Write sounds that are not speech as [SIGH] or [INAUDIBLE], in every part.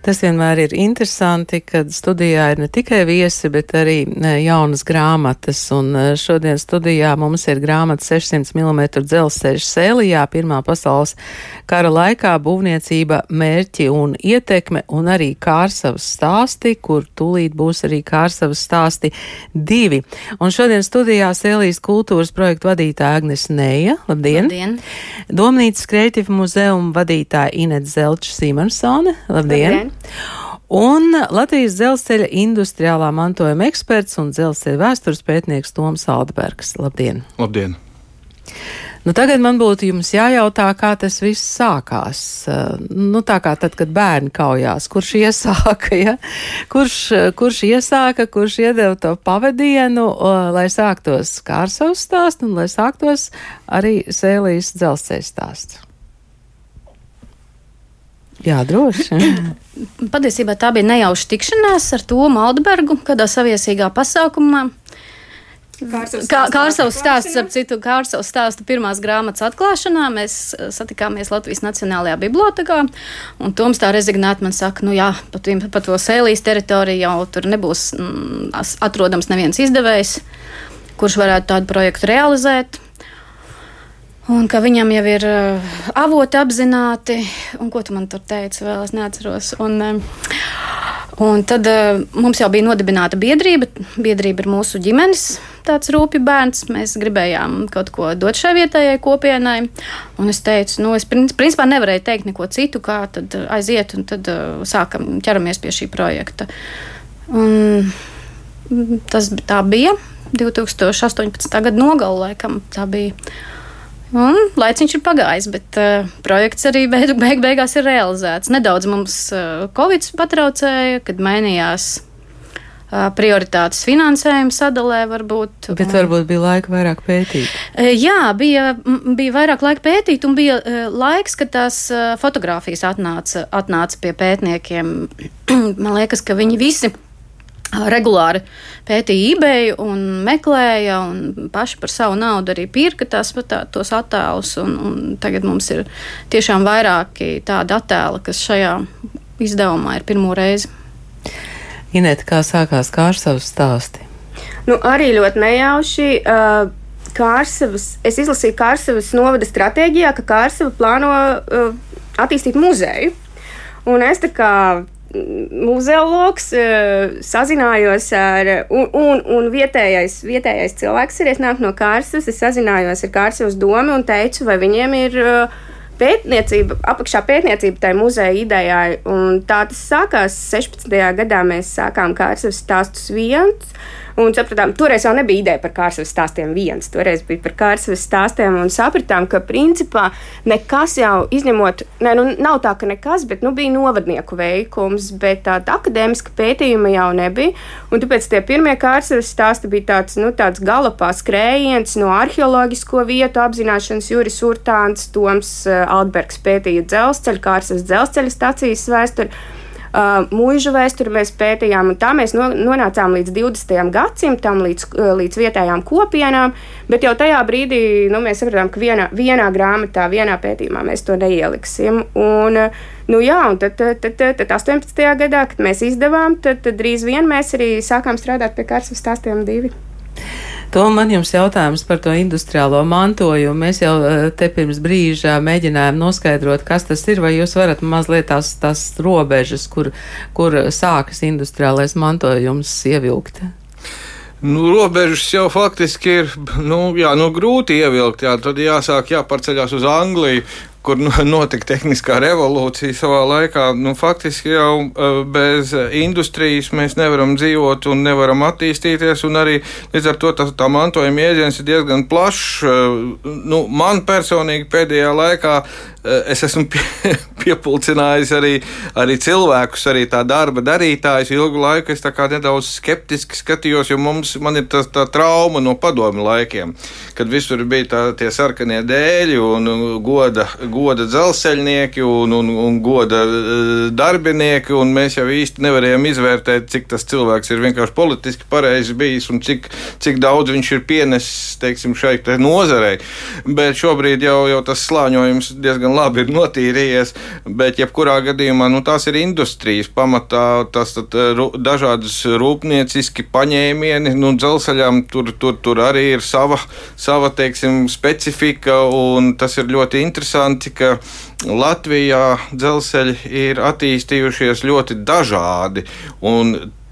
Tas vienmēr ir interesanti, kad studijā ir ne tikai viesi, bet arī jaunas grāmatas. Un šodien studijā mums ir grāmata 600 mm dzelzceļš Sēlijā, Pirmā pasaules kara laikā būvniecība, mērķi un ietekme, un arī Kārsavas stāsti, kur tūlīt būs arī Kārsavas stāsti divi. Un šodien studijā Sēlijas kultūras projektu vadītāja Agnes Neja. Labdien! Labdien. Domnīcas Kreatīva muzeuma vadītāja Inets Zelča Sīmansone. Labdien! Labdien. Un Latvijas dzelzceļa industriālā mantojuma eksperts un dzelzceļa vēstures pētnieks Toms Aldbergs. Labdien! Labdien! Nu, tagad man būtu jums jājautā, kā tas viss sākās. Nu, tā kā tad, kad bērni kaujās, kurš iesāka, ja? kurš, kurš iesāka, kurš iedeva to pavadienu, lai sāktos Kārsavas stāsts un lai sāktos arī Sēlijas dzelzceļa stāsts. Jā, droši. [LAUGHS] Patiesībā tā bija nejauša tikšanās ar Tomu Aldbergu kādā saviesīgā pasākumā. Kārsavas stāsts, ap citu, Kārsavas stāstu pirmās grāmatas atklāšanā mēs eh, satikāmies Latvijas Nacionālajā bibliotekā, un Toms tā rezignēti man saka, nu jā, pat, pat to sēlīs teritoriju jau tur nebūs mm, atrodams neviens izdevējs, kurš varētu tādu projektu realizēt. Un ka viņam jau ir uh, avoti apzināti, un ko tu man tur teici, vēl es neatceros. Un, uh, un tad uh, mums jau bija nodibināta biedrība. Biedrība ir mūsu ģimenes tāds rūpju bērns. Mēs gribējām kaut ko dot šai vietējai kopienai. Un es teicu, nu, es principā nevarēju teikt neko citu, kā tad aiziet un tad uh, sākam ķeramies pie šī projekta. Un tas tā bija 2018. gada nogalē, laikam tā bija. Un laiciņš ir pagājis, bet uh, projekts arī beig, beig, beigās ir realizēts. Nedaudz mums uh, Covid patraucēja, kad mainījās uh, prioritātes finansējuma sadalē, varbūt. Bet varbūt bija laika vairāk pētīt. Jā, bija, bija vairāk laika pētīt, un bija laiks, kad tās fotogrāfijas atnāca, atnāca pie pētniekiem. [CLEARS THROAT] Man liekas, ka viņi visi regulāri pētīja eBay un meklēja, un paši par savu naudu arī pirka tās, tā, tos attēlus. Un, un tagad mums ir tiešām vairāki tādi attēli, kas šajā izdevumā ir pirmo reizi. Inēta, kā sākās Kārsavas stāsti? Nu, arī ļoti nejauši. Uh, Kārsavas, es izlasīju Kārsavas novada stratēģijā, ka Kārsava plāno uh, attīstīt muzeju. Un es tā kā muzeologs, eh, sazinājos ar, un, un, un vietējais, vietējais cilvēks ir, es nāku no Kārsas, es sazinājos ar Kārsas domu un teicu, vai viņiem ir uh, pētniecība, apakšā pētniecība tai muzeja idejai. Un tā tas sākās 16. gadā. Mēs sākām Kārsas stāstus viens. Un sapratām, toreiz jau nebija ideja par kārsavas stāstiem viens, toreiz bija par kārsavas stāstiem un sapratām, ka principā nekas jau izņemot, ne, nu, nav tā, ka nekas, bet nu, bija novadnieku veikums, bet tāda akadēmiska pētījuma jau nebija. Un tāpēc tie pirmie kārsavas stāsti bija tāds, nu, tāds galapā skrējiens no arheoloģisko vietu apzināšanas Juris Urtāns, Toms eh, Altbergs pētīja dzelzceļa, kārsavas dzelzceļa stacijas vēsturi. Uh, mūža vēsturi mēs pētījām, un tā mēs no, nonācām līdz 20. gadsimtam, līdz, uh, līdz vietējām kopienām. Bet jau tajā brīdī nu, mēs sapratām, ka vienā, vienā grāmatā, vienā pētījumā mēs to neieliksim. Un, uh, Nu jā, un tad, tad, tad, tad 18. gadā, kad mēs izdevām, tad, tad drīz vien mēs arī sākām strādāt pie kārtas stāstiem divi. To man jums jautājums par to industriālo mantojumu. Mēs jau eh, te pirms brīža mēģinājām noskaidrot, kas tas ir, vai jūs varat mazliet tās, tās robežas, kur, kur sākas industriālais mantojums ievilkt. Nu, robežas jau faktiski ir nu, jā, nu, grūti ievilkt. Jā, tad jāsāk jāpārceļās uz Angliju, kur notika tehniskā revolūcija savā laikā. Nu, faktiski jau e, bez industrijas mēs nevaram dzīvot un nevaram attīstīties. Arī līdz ar to tā, tā mantojuma iedziens ir diezgan plašs. E, nu, man personīgi pēdējā laikā e, es esmu pie, [LAUGHS] piepulcinājis arī, arī cilvēkus, arī tā darba darītājus. Ilgu laiku es nedaudz skeptiski skatījos, jo mums ir tā, tā trauma no padomu laikiem, kad visur bija tā, tie sarkanie dēļi un goda goda dzelzceļnieki un, un, un goda darbinieki, un mēs jau īsti nevarējām izvērtēt, cik tas cilvēks ir vienkārši politiski pareizi bijis un cik, cik daudz viņš ir pienesis, teiksim, šai te nozarei. Bet šobrīd jau, jau tas slāņojums diezgan labi ir notīrījies, bet jebkurā gadījumā nu, tās ir industrijas pamatā, tas tad, dažādas rūpnieciski paņēmieni, nu, dzelzceļām tur, tur, tur arī ir sava, sava teiksim, specifika, un tas ir ļoti interesanti, ka Latvijā dzelzceļi ir attīstījušies ļoti dažādi.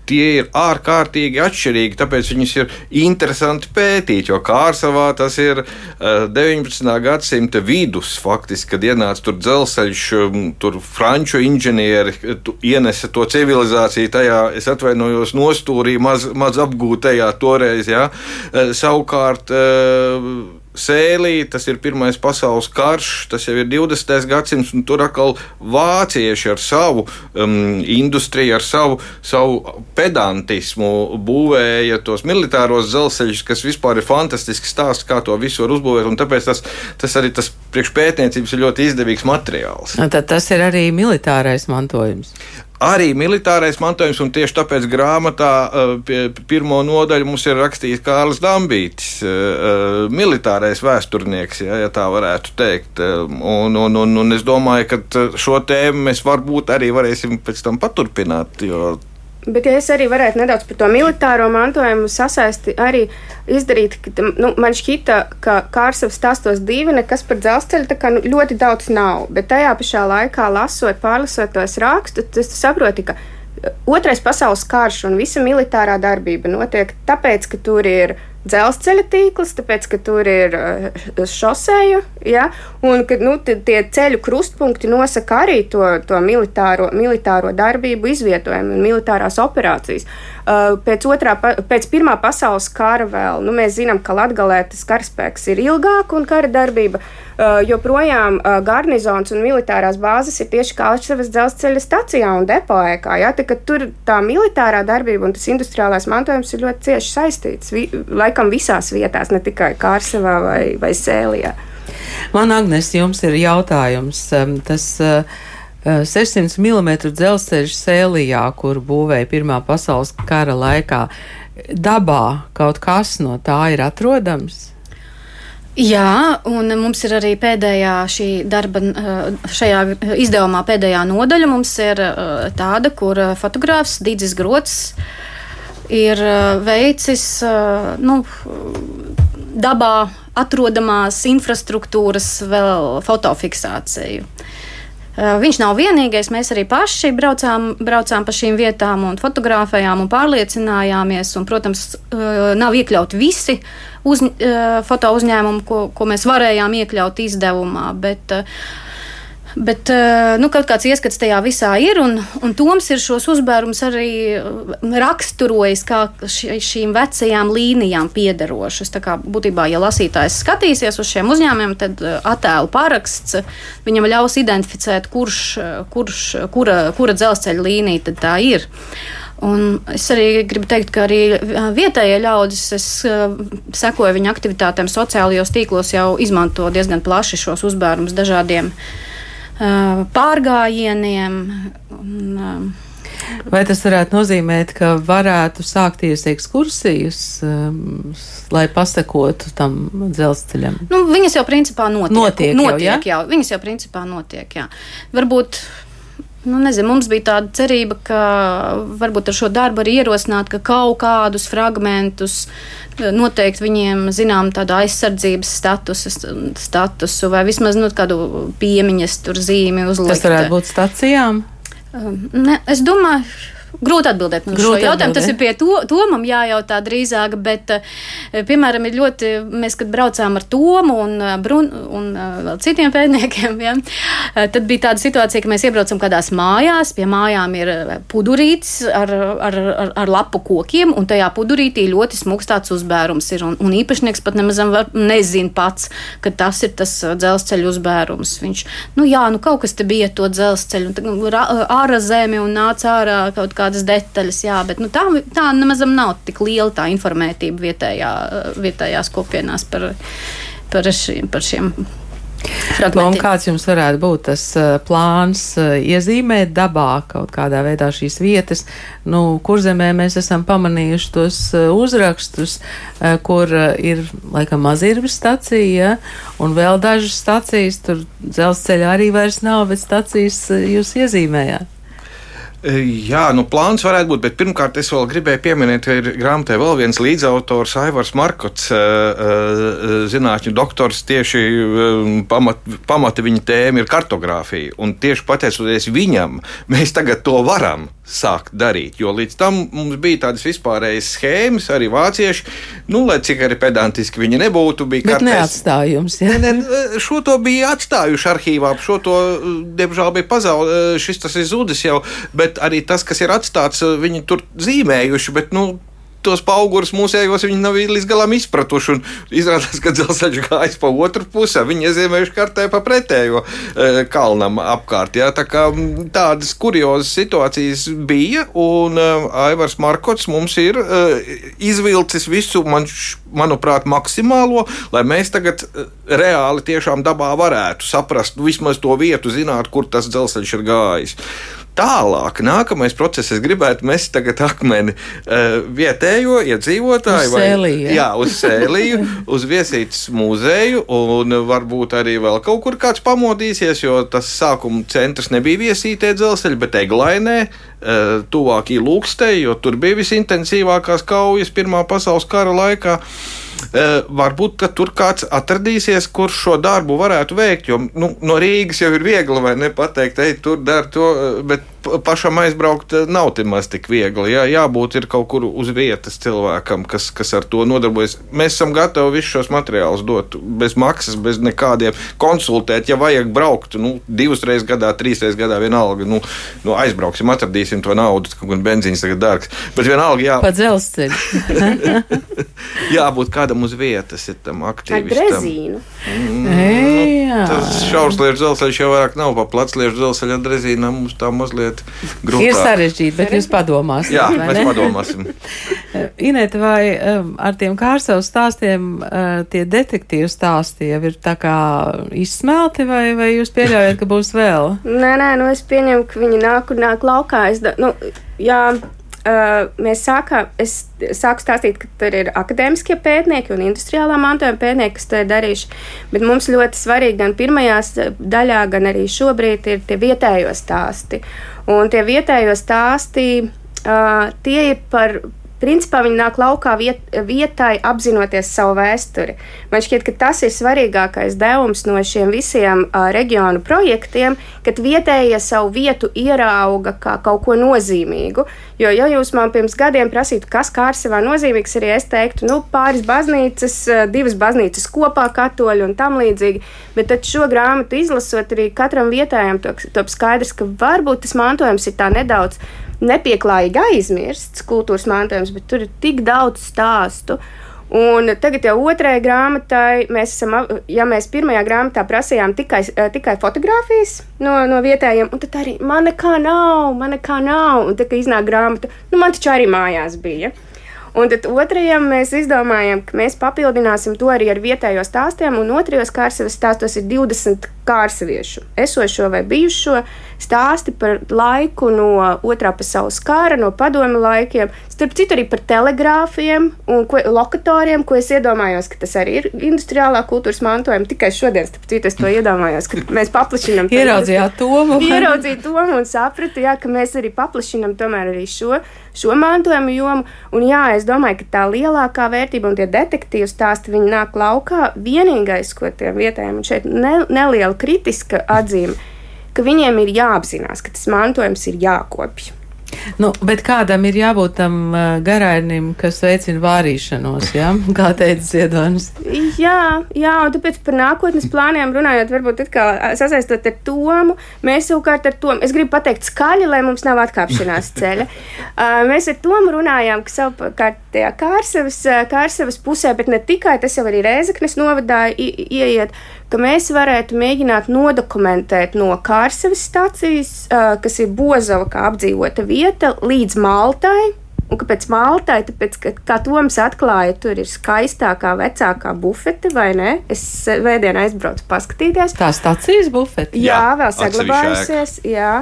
Tie ir ārkārtīgi atšķirīgi, tāpēc viņus ir interesanti pētīt. Jo Kārsavā tas ir 19. gadsimta vidus, faktiski, kad ienāca tur dzelzceļš, tur franču inženieri ienesa to civilizāciju tajā, es atvainojos, nostūrī maz, maz apgūtajā toreiz. Ja? Savukārt sēlī, tas ir Pirmais pasaules karš, tas jau ir 20. gadsimts, un tur atkal vācieši ar savu um, industriju, ar savu, savu pedantismu būvēja tos militāros dzelzceļus, kas vispār ir fantastisks stāsts, kā to visu var uzbūvēt, un tāpēc tas, tas arī tas priekšpētniecības ir ļoti izdevīgs materiāls. Tad tas ir arī militārais mantojums arī militārais mantojums, un tieši tāpēc grāmatā eh, pirmo nodaļu mums ir rakstījis Kārlis Dambītis, eh, eh, militārais vēsturnieks, ja, ja tā varētu teikt. Un, un, un, un es domāju, ka šo tēmu mēs varbūt arī varēsim pēc tam paturpināt, jo Bet, ja es arī varētu nedaudz par to militāro mantojumu sasaisti, arī izdarīt, ka nu, man šķita, ka Kārsavas stāstos divi nekas par dzelzceļu kā, nu, ļoti daudz nav. Bet tajā pašā laikā, lasot, pārlasot tos rakstus, tas saproti, ka uh, Otrais pasaules karš un visa militārā darbība notiek tāpēc, ka tur ir dzelzceļa tīkls, tāpēc, ka tur ir uh, šoseju, ja, un ka nu, tie ceļu krustpunkti nosaka arī to, to militāro, militāro darbību izvietojumu un militārās operācijas. Uh, pēc, otrā, pēc Pirmā pasaules kara vēl nu, mēs zinām, ka Latvijā tas karaspēks ir ilgāk un kara darbība. Uh, joprojām garnizons un militārās bāzes ir tieši Kalčevas dzelzceļa stacijā un depoēkā. Ja, tā, tur tā militārā darbība un tas industriālais mantojums ir ļoti cieši saistīts. Vi, laikam visās vietās, ne tikai Kārsavā vai, vai Sēlijā. Man, Agnes, jums ir jautājums. Um, tas, uh, 600 mm dzelzceļš Sēlijā, kur būvēja Pirmā pasaules kara laikā, dabā kaut kas no tā ir atrodams? Jā, un mums ir arī pēdējā šī darba, uh, šajā izdevumā pēdējā nodaļa. Mums ir uh, tāda, kur fotogrāfs Dīdzis Grots ir uh, veicis nu, dabā atrodamās infrastruktūras vēl fotofiksāciju. Viņš nav vienīgais. Mēs arī paši braucām, braucām pa šīm vietām un fotografējām un pārliecinājāmies. Un, protams, nav iekļauti visi uz, foto uzņēmumi, ko, ko mēs varējām iekļaut izdevumā. Bet, uh, Bet eh, nu, kaut kāds ieskats tajā visā ir, un, un Toms ir šos uzbērums arī eh, raksturojis kā šīm vecajām līnijām piederošas. Tā kā būtībā, ja lasītājs skatīsies uz šiem uzņēmumiem, tad eh, attēlu paraksts viņam ļaus identificēt, kurš, kurš, kura, kura dzelzceļa līnija tā ir. Un es arī gribu teikt, ka arī vietējie ļaudis, es sekoju viņu aktivitātēm sociālajos tīklos, jau izmanto diezgan plaši šos uzbērumus dažādiem uh, pārgājieniem. Un, Vai tas varētu nozīmēt, ka varētu sākties ekskursijas, um, lai pasekotu tam dzelzceļam? Nu, viņas jau principā notiek. Notiek, notiek jau, ja? jau. Viņas jau principā notiek, jā. Varbūt Nu, nezinu, mums bija tāda cerība, ka varbūt ar šo darbu arī ierosināt, ka kaut kādus fragmentus noteikti viņiem zinām tādu aizsardzības statusu, statusu vai vismaz nu, kādu piemiņas tur zīmi uzlikt. Tas varētu būt stacijām? Um, ne, es domāju, Grūti atbildēt uz šo jautājumu. Tas ir pie to, Tomam jājautā drīzāk, bet, eh, piemēram, ir ļoti, mēs, kad braucām ar Tomu un, eh, Brun, un eh, vēl citiem pētniekiem, [LAUGHS] ja, tad bija tāda situācija, ka mēs iebraucam kādās mājās, pie mājām ir pudurītis ar, ar, ar, ar lapu kokiem, un tajā pudurītī ļoti smuks tāds uzbērums ir, un, un īpašnieks pat nemaz nezin pats, ka tas ir tas dzelzceļa uzbērums. Viņš, nu jā, nu kaut kas te bija to dzelzceļu, un nu, ārā zemi un nāca ārā kaut kādas detaļas, jā, bet nu, tā, tā nemaz nav tik liela tā informētība vietējā, vietējās kopienās par, par, šiem, par šiem Un kāds jums varētu būt tas uh, plāns uh, iezīmēt dabā kaut kādā veidā šīs vietas? Nu, kur zemē mēs esam pamanījuši tos uzrakstus, kur ir laikam mazirbas stacija, ja? un vēl dažas stacijas, tur dzelzceļa arī vairs nav, bet stacijas jūs iezīmējāt. E, jā, nu, plāns varētu būt, bet pirmkārt es vēl gribēju pieminēt, ka ir grāmatā vēl viens līdzautors, Aivars Markots, e, e, zinātņu doktors. Tieši pamat, pamata viņa tēma ir kartogrāfija. Un tieši pateicoties viņam, mēs tagad to varam sākt darīt. Jo līdz tam mums bija tādas vispārējas schēmas, arī vācieši, nu, lai cik arī pedantiski viņi nebūtu, bija kartēs. neatstājums. Ja? Ne, ne, šo to bija atstājuši arhīvā, šo to, diemžēl, bija pazaudējuši, šis tas ir zudis jau. Bet arī tas, kas ir atstāts, viņi tur zīmējuši. Bet, nu, tos augurus mūsējos viņi nav līdz galam izpratuši. Izrādās, ka dzelzceļš gājis pa otru pusi, viņi iezīmējuši kartē pa pretējo e, kalnam apkārt. Jā, tā kā tādas kuriozas situācijas bija, un e, Aivars Markots mums ir e, izvilcis visu, man, manuprāt, maksimālo, lai mēs tagad reāli tiešām dabā varētu saprast, vismaz to vietu, zināt, kur tas dzelzceļš ir gājis. Tālāk, nākamais process, es gribētu mest tagad akmeni uh, vietējo iedzīvotāju, uz sēliju, vai, jā, uz sēliju, [LAUGHS] uz viesītas muzeju, un varbūt arī vēl kaut kur kāds pamodīsies, jo tas sākuma centrs nebija viesītē dzelzceļa, bet eglainē, uh, tuvāk īlūkstei, jo tur bija visintensīvākās kaujas Pirmā pasaules kara laikā. Uh, varbūt tur kāds atradīsies, kurš šo darbu varētu veikt. Jo nu, no Rīgas jau ir viegli, vai ne pateikt, ej, tur dar to, eh, bet pašam aizbraukt eh, nav nemaz tik viegli. Jā, jābūt ir kaut kur uz vietas cilvēkam, kas, kas ar to nodarbojas. Mēs esam gatavi visus šos materiālus dot bez maksas, bez nekādiem konsultēt. Ja vajag braukt nu, divas reizes gadā, trīs reizes gadā, vienalga, nu, nu, aizbrauksim, atradīsim to naudu, kaut gan benzīns tagad dārgs. Bet vienalga, jā. Pa dzelzceļu. [LAUGHS] [LAUGHS] jābūt kādam uz vietas ir tam aktīvistam. Mm, nu, tas šausliešu dzelzceļš jau vairāk nav pa placliešu dzelzceļa drezīnām. Mums tā mazliet grūti. Ir sarežģīti, bet jūs padomāsiet. Jā, mēs padomāsim. [LAUGHS] Inēt, vai um, ar tiem kārsavas stāstiem uh, tie detektīvu stāsti jau ir tā kā izsmelti, vai, vai jūs pieļaujat, ka būs vēl? Nē, nē, nu es pieņemu, ka viņi nāk un nāk laukā. Es, da, nu, jā, Uh, mēs sākām, es sāku stāstīt, ka tur ir akadēmiskie pētnieki un industriālā mantojuma pētnieki, kas to ir darījuši. Bet mums ļoti svarīgi gan pirmajā daļā, gan arī šobrīd ir tie vietējo stāsti. Un tie vietējo stāsti, uh, tie ir par, principā viņi nāk laukā viet, vietai, apzinoties savu vēsturi. Man šķiet, ka tas ir svarīgākais devums no šiem visiem uh, reģionu projektiem, kad vietējie savu vietu ierauga kā kaut ko nozīmīgu. Jo, ja jūs man pirms gadiem prasītu, kas Kārsavā nozīmīgs, arī es teiktu, nu, pāris baznīcas, divas baznīcas kopā, katoļi un tam līdzīgi. Bet tad šo grāmatu izlasot, arī katram vietējam top skaidrs, ka varbūt tas mantojums ir tā nedaudz nepieklājīgi aizmirsts kultūras mantojums, bet tur ir tik daudz stāstu. Un tagad jau otrajai grāmatai mēs esam, ja mēs pirmajā grāmatā prasījām tikai, eh, tikai fotografijas no, no vietējiem, tad arī man nekā nav, man nekā nav. Un tad, kad iznāk grāmata, nu man taču arī mājās bija. Un tad otrajam mēs izdomājām, ka mēs papildināsim to arī ar vietējo stāstiem, un otrajos kārsavas stāstos ir 20 kārsaviešu, esošo vai bijušo stāsti par laiku no otrā pasaules kara, no padomu laikiem, starp citu arī par telegrāfiem un ko, lokatoriem, ko es iedomājos, ka tas arī ir industriālā kultūras mantojuma. Tikai šodien, starp citu, es to iedomājos, ka mēs paplašinām. Ieraudzījāt to mūziku. Ieraudzīju to un sapratu, jā, ka mēs arī paplašinām tomēr arī šo, šo mantojumu jomu. Un jā, es domāju, ka tā lielākā vērtība un tie detektīvu stāsti, viņi nāk laukā. Vienīgais, ko tiem vietējiem šeit ne, neliela kritiska atzīme, ka viņiem ir jāapzinās, ka tas mantojums ir jākopja. Nu, bet kādam ir jābūt tam uh, garainim, kas veicina vārīšanos, ja? [LAUGHS] kā teica Ziedonis? Jā, jā, un tāpēc par nākotnes plāniem runājot, varbūt atkal sasaistot ar Tomu, mēs savukārt ar Tomu, es gribu pateikt skaļi, lai mums nav atkāpšanās [LAUGHS] ceļa. Uh, mēs ar Tomu runājām, ka savukārt tajā Kārsavas, Kārsavas pusē, bet ne tikai, tas jau arī Rēzaknes novadā ieiet, ka mēs varētu mēģināt nodokumentēt no Kārsavas stācijas, kas ir Bozava kā apdzīvota vieta, līdz Maltai. Un kāpēc Maltai? Tāpēc, ka, kā Toms atklāja, tur ir skaistākā, vecākā bufete, vai ne? Es vēdienā aizbraucu paskatīties. Tā stācijas bufete? Jā, jā vēl saglabājusies. Jā.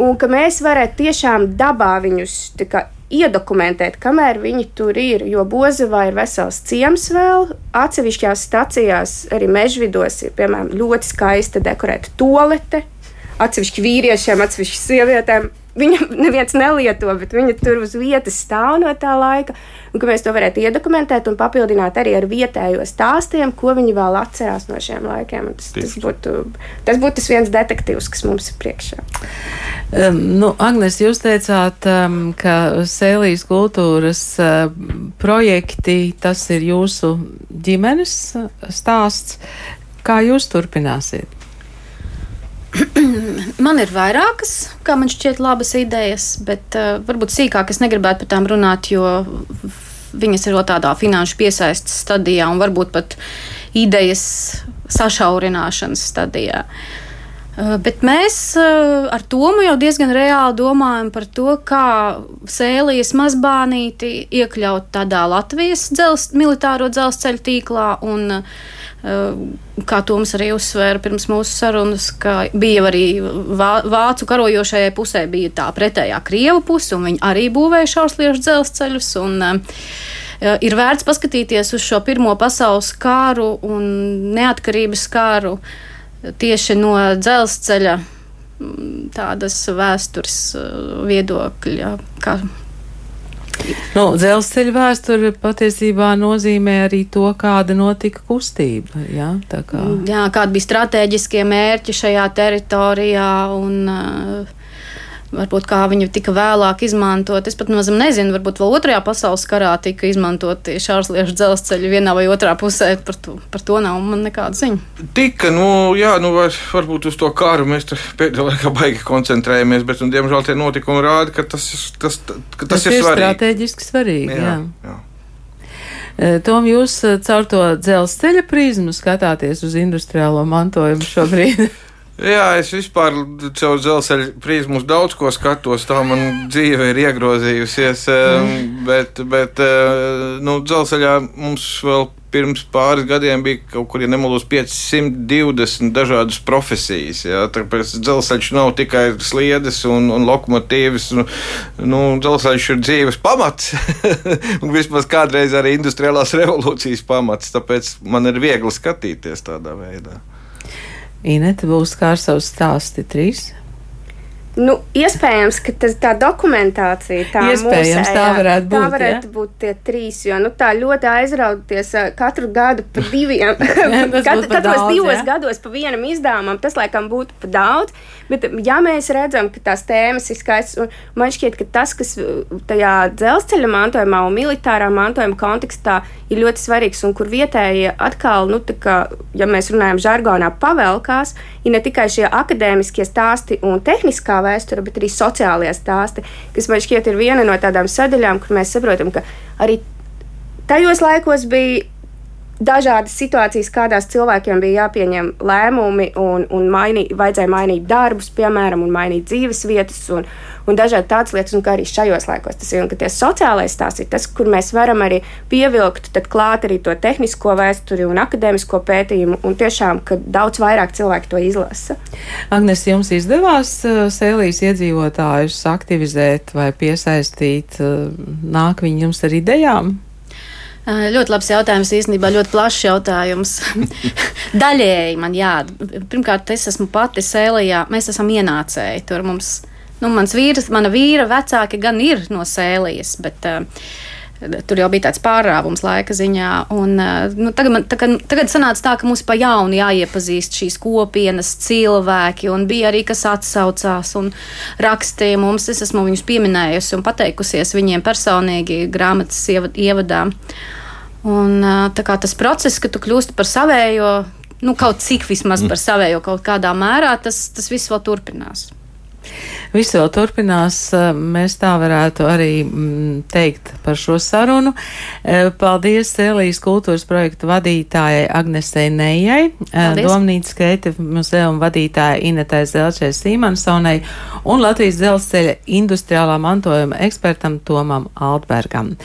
Un ka mēs varētu tiešām dabā viņus kā, iedokumentēt, kamēr viņi tur ir. Jo Bozavā ir vesels ciems vēl. Atsevišķās stacijās, arī mežvidos, ir piemēram ļoti skaista dekorēta tolete. Atsevišķi vīriešiem, atsevišķi sievietēm viņa neviens nelieto, bet viņa tur uz vietas stāv no tā laika. Un ka mēs to varētu iedokumentēt un papildināt arī ar vietējo stāstiem, ko viņi vēl atcerās no šiem laikiem. Tas, tas, būtu, tas būtu tas viens detektīvs, kas mums ir priekšā. Um, nu, Agnes, jūs teicāt, um, ka sēlijas kultūras uh, projekti, tas ir jūsu ģimenes stāsts. Kā jūs turpināsiet? [CLEARS THROAT] man ir vairākas, kā man šķiet, labas idejas, bet uh, varbūt sīkāk es negribētu par tām runāt, jo viņas ir vēl tādā finanšu piesaistes stadijā un varbūt pat idejas sašaurināšanas stadijā. Uh, bet mēs uh, ar Tomu jau diezgan reāli domājam par to, kā sēlijas mazbānīti iekļaut tādā Latvijas dzels, militāro dzelzceļa tīklā un uh, kā Toms arī uzsvēra pirms mūsu sarunas, ka bija arī vācu karojošajai pusē bija tā pretējā Krievu puse, un viņi arī būvēja šausliešu dzelzceļus. Un, Ir vērts paskatīties uz šo Pirmo pasaules kāru un neatkarības kāru tieši no dzelzceļa tādas vēstures viedokļa, kā Nu, dzelzceļa vēsture patiesībā nozīmē arī to, kāda notika kustība. Jā, kā. jā kādi bija strateģiskie mērķi šajā teritorijā un uh, varbūt kā viņi tika vēlāk izmantot. Es pat mazam nezinu, varbūt vēl otrajā pasaules karā tika izmantoti šārsliešu dzelzceļi vienā vai otrā pusē. Par to, par to nav man nekāda ziņa. Tika, nu, jā, nu, var, varbūt uz to karu mēs pēdējā laikā baigi koncentrējamies, bet, un, diemžēl, tie notikumi rāda, ka tas, tas, ka tas, tas ir, ir svarīgi. strateģiski svarīgi. Jā, jā. jā. E, Tom, jūs e, caur to dzelzceļa prizmu skatāties uz industriālo mantojumu šobrīd? [LAUGHS] Jā, es vispār caur dzelzceļa prizmu daudz ko skatos. Tā man dzīve ir iegrozījusies. Bet, bet eh, nu, dzelzceļā mums vēl pirms pāris gadiem bija kaut kur, ja nemaldos, 520 dažādas profesijas. Jā, tāpēc dzelzceļš nav tikai sliedes un, un lokomotīvas. Nu, nu, dzelzceļš ir dzīves pamats [LAUGHS] un vismaz kādreiz arī industriālās revolūcijas pamats. Tāpēc man ir viegli skatīties tādā veidā. Inete būs kā ar savu stāstu trīs. Nu, iespējams, ka tas, tā dokumentācija, tā iespējams, mūsējā, tā varētu būt. Tā varētu ja? būt tie trīs, jo nu, tā ļoti aizrauties katru gadu pa [LAUGHS] diviem. Kat, katros daudz, divos ja? gados pa vienam izdevumam, tas laikam būtu pa daudz. Bet, ja mēs redzam, ka tās tēmas ir skaistas, un man šķiet, ka tas, kas tajā dzelzceļa mantojumā un militārā mantojuma kontekstā ir ļoti svarīgs, un kur vietējie atkal, nu, kā, ja mēs runājam žargonā, pavelkās, ir ne tikai šie akadēmiskie stāsti un tehniskā vēsture, bet arī sociālie stāsti, kas man šķiet ir viena no tādām sadaļām, kur mēs saprotam, ka arī tajos laikos bija dažādas situācijas, kādās cilvēkiem bija jāpieņem lēmumi un, un mainī, vajadzēja mainīt darbus, piemēram, un mainīt dzīves vietas un, un dažādi tādas lietas, un kā arī šajos laikos tas ir. Un tie sociālais stāsts ir tas, kur mēs varam arī pievilkt klāt arī to tehnisko vēsturi un akadēmisko pētījumu, un tiešām, ka daudz vairāk cilvēki to izlasa. Agnes, jums izdevās uh, sēlīs iedzīvotājus aktivizēt vai piesaistīt, uh, nāk viņi jums ar idejām? Ļoti labs jautājums, īstenībā ļoti plašs jautājums. [LAUGHS] Daļēji man jā, pirmkārt, es esmu pati sēlijā, mēs esam ienācēji. Tur mums, nu, mans vīrs, mana vīra vecāki gan ir no sēlijas, bet uh, Tur jau bija tāds pārāvums laika ziņā. Un, nu, tagad, man, tagad, tagad sanāca tā, ka mums pa jaunu jāiepazīst šīs kopienas cilvēki, un bija arī kas atsaucās un rakstīja mums. Es esmu viņus pieminējusi un pateikusies viņiem personīgi grāmatas ievadā. Un, tas process, ka tu kļūsti par savējo, nu, kaut cik vismaz par savējo kaut kādā mērā, tas, tas viss vēl turpinās. Viss vēl turpinās. Mēs tā varētu arī mm, teikt par šo sarunu. Paldies Elijas kultūras projektu vadītājai Agnesei Nejai, Domnītas Keita muzeuma vadītājai Inetai Zelčai Sīmansonai un Latvijas dzelzceļa industriālā mantojuma ekspertam Tomam Altbergam.